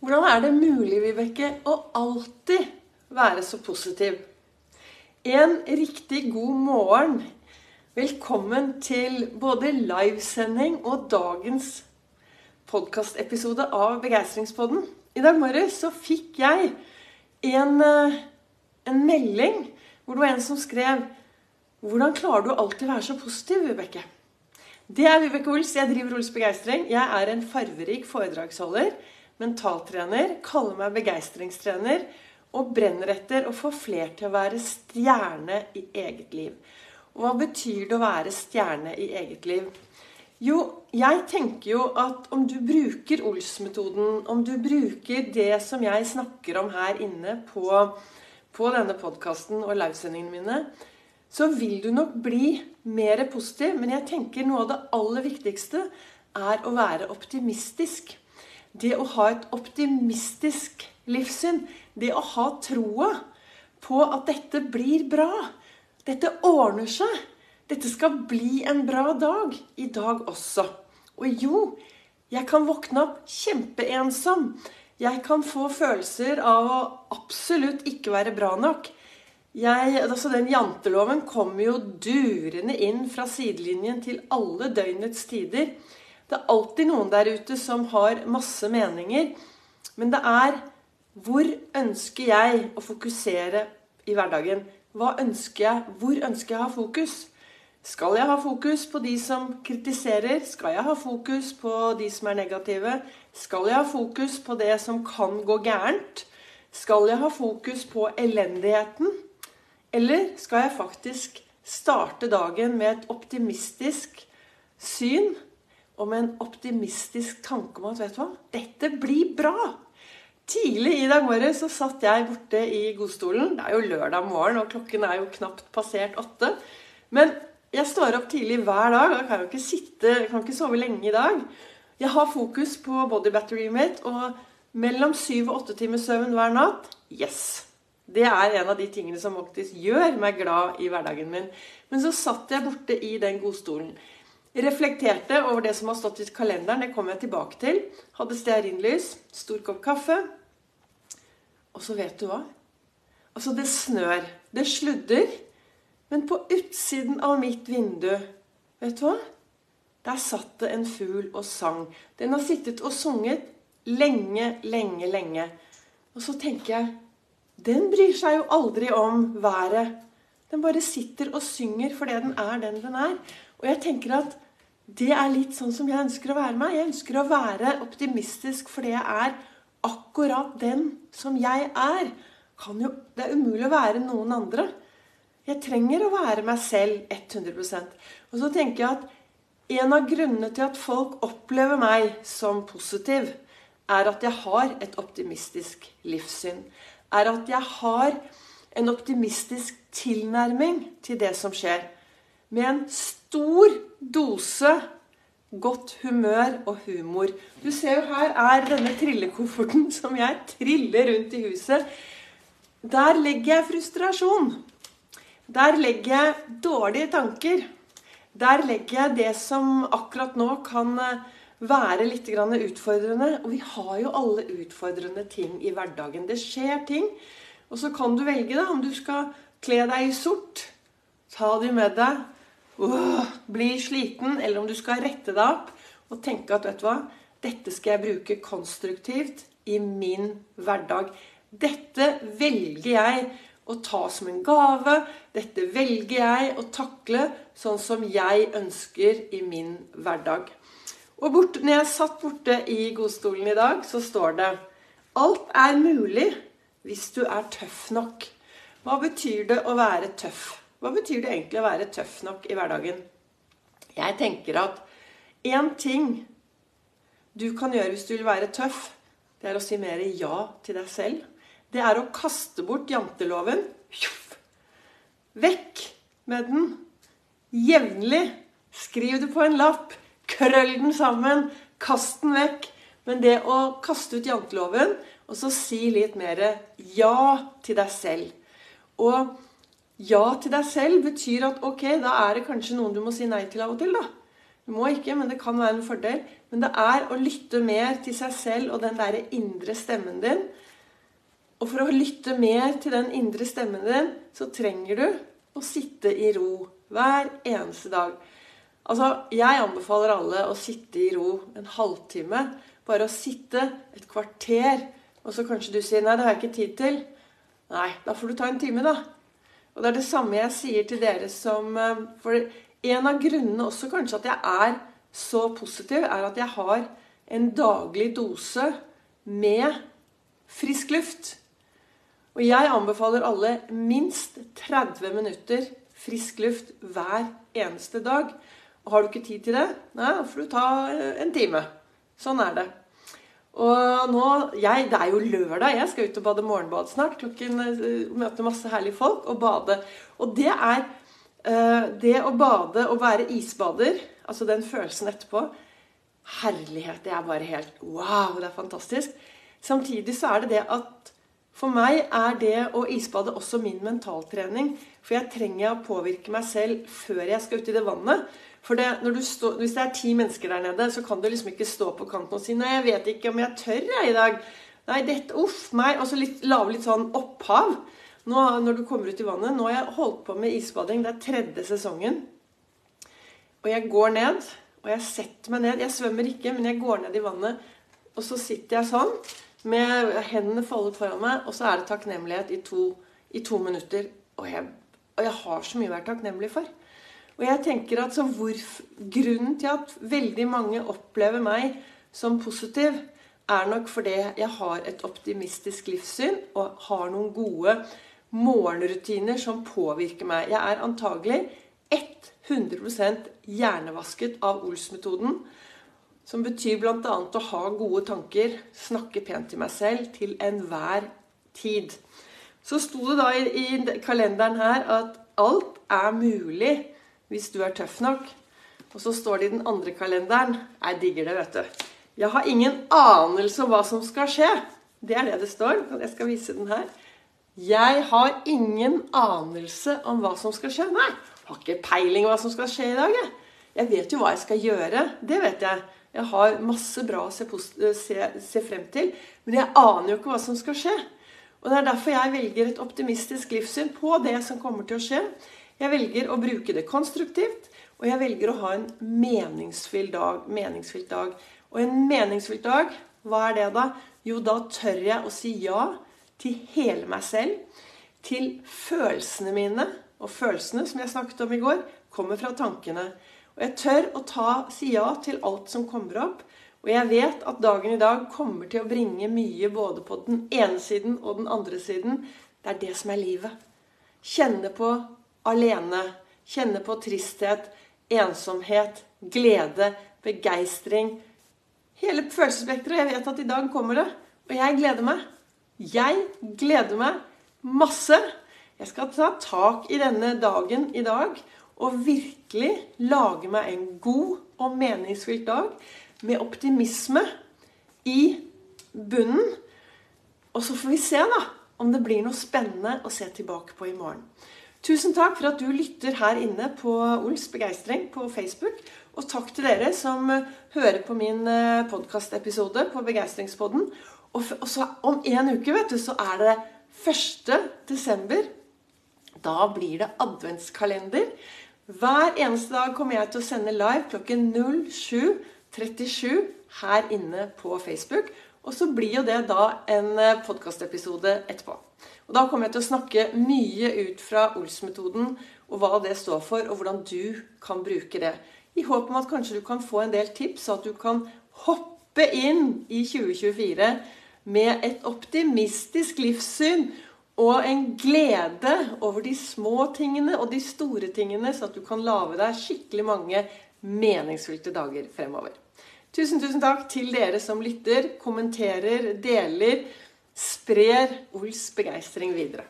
Hvordan er det mulig, Vibeke, å alltid være så positiv? En riktig god morgen. Velkommen til både livesending og dagens podkastepisode av Begeistringspodden. I dag morges så fikk jeg en, eh, en melding hvor det var en som skrev Hvordan klarer du alltid å være så positiv, Vibeke? Det er Vibeke Ols. Jeg driver Ols Begeistring. Jeg er en farverik foredragsholder mentaltrener, kaller meg begeistringstrener og brenner etter å få fler til å være stjerne i eget liv. Og hva betyr det å være stjerne i eget liv? Jo, jeg tenker jo at om du bruker Ols-metoden, om du bruker det som jeg snakker om her inne på, på denne podkasten og livesendingene mine, så vil du nok bli mer positiv. Men jeg tenker noe av det aller viktigste er å være optimistisk det å ha et optimistisk livssyn, det å ha troa på at dette blir bra, dette ordner seg, dette skal bli en bra dag i dag også. Og jo, jeg kan våkne opp kjempeensom. Jeg kan få følelser av å absolutt ikke være bra nok. Jeg, altså Den janteloven kommer jo durende inn fra sidelinjen til alle døgnets tider. Det er alltid noen der ute som har masse meninger. Men det er hvor ønsker jeg å fokusere i hverdagen? Hva ønsker jeg? Hvor ønsker jeg å ha fokus? Skal jeg ha fokus på de som kritiserer? Skal jeg ha fokus på de som er negative? Skal jeg ha fokus på det som kan gå gærent? Skal jeg ha fokus på elendigheten? Eller skal jeg faktisk starte dagen med et optimistisk syn? Og med en optimistisk tanke om at vet du hva, dette blir bra. Tidlig i dag morges så satt jeg borte i godstolen. Det er jo lørdag morgen, og klokken er jo knapt passert åtte. Men jeg står opp tidlig hver dag. og Jeg kan jo ikke sitte, kan ikke sove lenge i dag. Jeg har fokus på body battery mitt, og mellom syv og åtte timers søvn hver natt Yes! Det er en av de tingene som faktisk gjør meg glad i hverdagen min. Men så satt jeg borte i den godstolen. Reflekterte over det som har stått i kalenderen. Det kommer jeg tilbake til. Hadde stearinlys, stor kopp kaffe. Og så vet du hva? Altså, det snør. Det sludder. Men på utsiden av mitt vindu, vet du hva? Der satt det en fugl og sang. Den har sittet og sunget lenge, lenge, lenge. Og så tenker jeg Den bryr seg jo aldri om været. Den bare sitter og synger fordi den er den den er. Og jeg tenker at det er litt sånn som jeg ønsker å være meg. Jeg ønsker å være optimistisk fordi jeg er akkurat den som jeg er. Jo, det er umulig å være noen andre. Jeg trenger å være meg selv 100% Og så tenker jeg at en av grunnene til at folk opplever meg som positiv, er at jeg har et optimistisk livssyn. Er at jeg har en optimistisk tilnærming til det som skjer. Med en stor dose godt humør og humor. Du ser jo her er denne trillekofferten som jeg triller rundt i huset. Der legger jeg frustrasjon. Der legger jeg dårlige tanker. Der legger jeg det som akkurat nå kan eh, være litt utfordrende. Og vi har jo alle utfordrende ting i hverdagen. Det skjer ting. Og så kan du velge da, om du skal kle deg i sort, ta de med deg uh, blir sliten, eller om du skal rette deg opp og tenke at vet du hva, dette skal jeg bruke konstruktivt i min hverdag. Dette velger jeg å ta som en gave. Dette velger jeg å takle sånn som jeg ønsker i min hverdag. Og bort, når jeg satt borte i godstolen i dag, så står det Alt er mulig hvis du er tøff nok. Hva betyr det å være tøff? Hva betyr det egentlig å være tøff nok i hverdagen? Jeg tenker at én ting du kan gjøre hvis du vil være tøff, det er å si mer ja til deg selv. Det er å kaste bort janteloven. Vekk med den. Jevnlig. Skriv det på en lapp. Krøll den sammen. Kast den vekk. Men det å kaste ut janteloven, og så si litt mer ja til deg selv. Og ja til deg selv betyr at ok, da er det kanskje noen du må si nei til av og til. da. Du må ikke, men det kan være en fordel. Men det er å lytte mer til seg selv og den derre indre stemmen din. Og for å lytte mer til den indre stemmen din, så trenger du å sitte i ro hver eneste dag. Altså, Jeg anbefaler alle å sitte i ro en halvtime. Bare å sitte et kvarter. Og så kanskje du sier 'nei, det har jeg ikke tid til'. Nei, da får du ta en time, da. Og det er det samme jeg sier til dere som eh, For en av grunnene også kanskje at jeg er så positiv, er at jeg har en daglig dose med frisk luft. Og jeg anbefaler alle minst 30 minutter frisk luft hver eneste dag. Og har du ikke tid til det, nei, da får du ta eh, en time. Sånn er det. Og nå, jeg, Det er jo lørdag. Jeg skal ut og bade morgenbad snart. klokken møter Møte masse herlige folk og bade. Og det er uh, Det å bade og være isbader, altså den følelsen etterpå Herlighet. Det er bare helt Wow! Det er fantastisk. Samtidig så er det det at for meg er det å isbade også min mentaltrening. For jeg trenger å påvirke meg selv før jeg skal ut i det vannet. For det, stå, Hvis det er ti mennesker der nede, så kan du liksom ikke stå på kanten og si 'Nei, jeg vet ikke om jeg tør jeg i dag'. Nei, dette, uff meg. Og så lage litt sånn opphav. Nå, når du kommer ut i vannet Nå har jeg holdt på med isbading. Det er tredje sesongen. Og jeg går ned, og jeg setter meg ned. Jeg svømmer ikke, men jeg går ned i vannet. Og så sitter jeg sånn med hendene foldet foran meg, og så er det takknemlighet i to, i to minutter. Og jeg, og jeg har så mye å være takknemlig for. Og jeg tenker at Grunnen til at veldig mange opplever meg som positiv, er nok fordi jeg har et optimistisk livssyn og har noen gode morgenrutiner som påvirker meg. Jeg er antagelig 100% hjernevasket av Ols-metoden. Som betyr bl.a. å ha gode tanker, snakke pent til meg selv til enhver tid. Så sto det da i kalenderen her at alt er mulig hvis du er tøff nok. Og så står det i den andre kalenderen Jeg digger det, vet du. Jeg har ingen anelse om hva som skal skje. Det er det det står. Jeg skal vise den her. Jeg har ingen anelse om hva som skal skje. Nei, jeg har ikke peiling hva som skal skje i dag. Jeg, jeg vet jo hva jeg skal gjøre. Det vet jeg. Jeg har masse bra å se, se, se frem til. Men jeg aner jo ikke hva som skal skje. Og Det er derfor jeg velger et optimistisk livssyn på det som kommer til å skje. Jeg velger å bruke det konstruktivt, og jeg velger å ha en meningsfylt dag. meningsfylt dag. Og en meningsfylt dag, hva er det da? Jo, da tør jeg å si ja til hele meg selv. Til følelsene mine. Og følelsene, som jeg snakket om i går, kommer fra tankene. Og jeg tør å ta, si ja til alt som kommer opp. Og jeg vet at dagen i dag kommer til å bringe mye både på den ene siden og den andre siden. Det er det som er livet. Kjenne på alene. Kjenne på tristhet, ensomhet, glede, begeistring. Hele følelsesspekteret. Jeg vet at i dag kommer det. Og jeg gleder meg. Jeg gleder meg masse. Jeg skal ta tak i denne dagen i dag og virkelig lage meg en god og meningsfylt dag med optimisme i bunnen. Og så får vi se da om det blir noe spennende å se tilbake på i morgen. Tusen takk for at du lytter her inne på Ols begeistring på Facebook. Og takk til dere som eh, hører på min eh, podkastepisode på Begeistringspodden. Og så om en uke, vet du, så er det 1. desember. Da blir det adventskalender. Hver eneste dag kommer jeg til å sende live klokken 07.37 her inne på Facebook. Og så blir jo det da en eh, podkastepisode etterpå. Og Da kommer jeg til å snakke mye ut fra Ols-metoden og hva det står for, og hvordan du kan bruke det. I håp om at kanskje du kan få en del tips, så at du kan hoppe inn i 2024 med et optimistisk livssyn og en glede over de små tingene og de store tingene, så at du kan lage deg skikkelig mange meningsfylte dager fremover. Tusen, tusen takk til dere som lytter, kommenterer, deler sprer Ols begeistring videre.